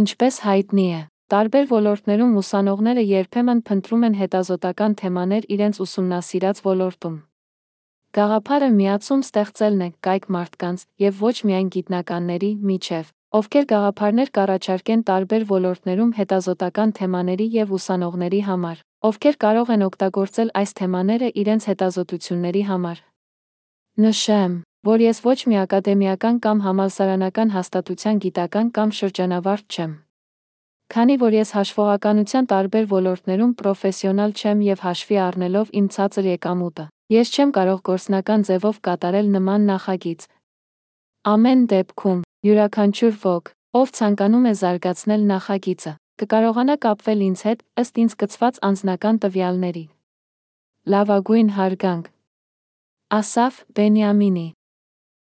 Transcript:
Ինչպես հայտնի է, տարբեր ոլորտներում ուսանողները երբեմն փնտրում են հետազոտական թեմաներ իրենց ուսումնասիրած ոլորտում։ Գաղափարը միացում ստեղծելն է կայք մարդկանց եւ ոչ միայն գիտնականների միջև, ովքեր գաղափարներ կառաջարկեն տարբեր ոլորտներում հետազոտական թեմաների եւ ուսանողների համար, ովքեր կարող են օգտագործել այս թեմաները իրենց հետազոտությունների համար։ Նշեմ, որ ես ոչ մի ակադեմիական կամ համալսարանական հաստատության գիտական կամ շրջանավարտ չեմ։ Քանի որ ես հաշվողականության տարբեր ոլորտներում պրոֆեսիոնալ չեմ եւ հաշվի առնելով իմ ցածր եկամուտը, ես չեմ կարող գործնական ձևով կատարել նման նախագիծ։ Ամեն դեպքում, յուրաքանչյուր ոք, ով ցանկանում է զարգացնել նախագիծը, կկարողանա կապվել ինձ հետ ըստ ինձ կցված անձնական տվյալների։ Լավագույն հարգանք։ Ասաֆ Բենյամինի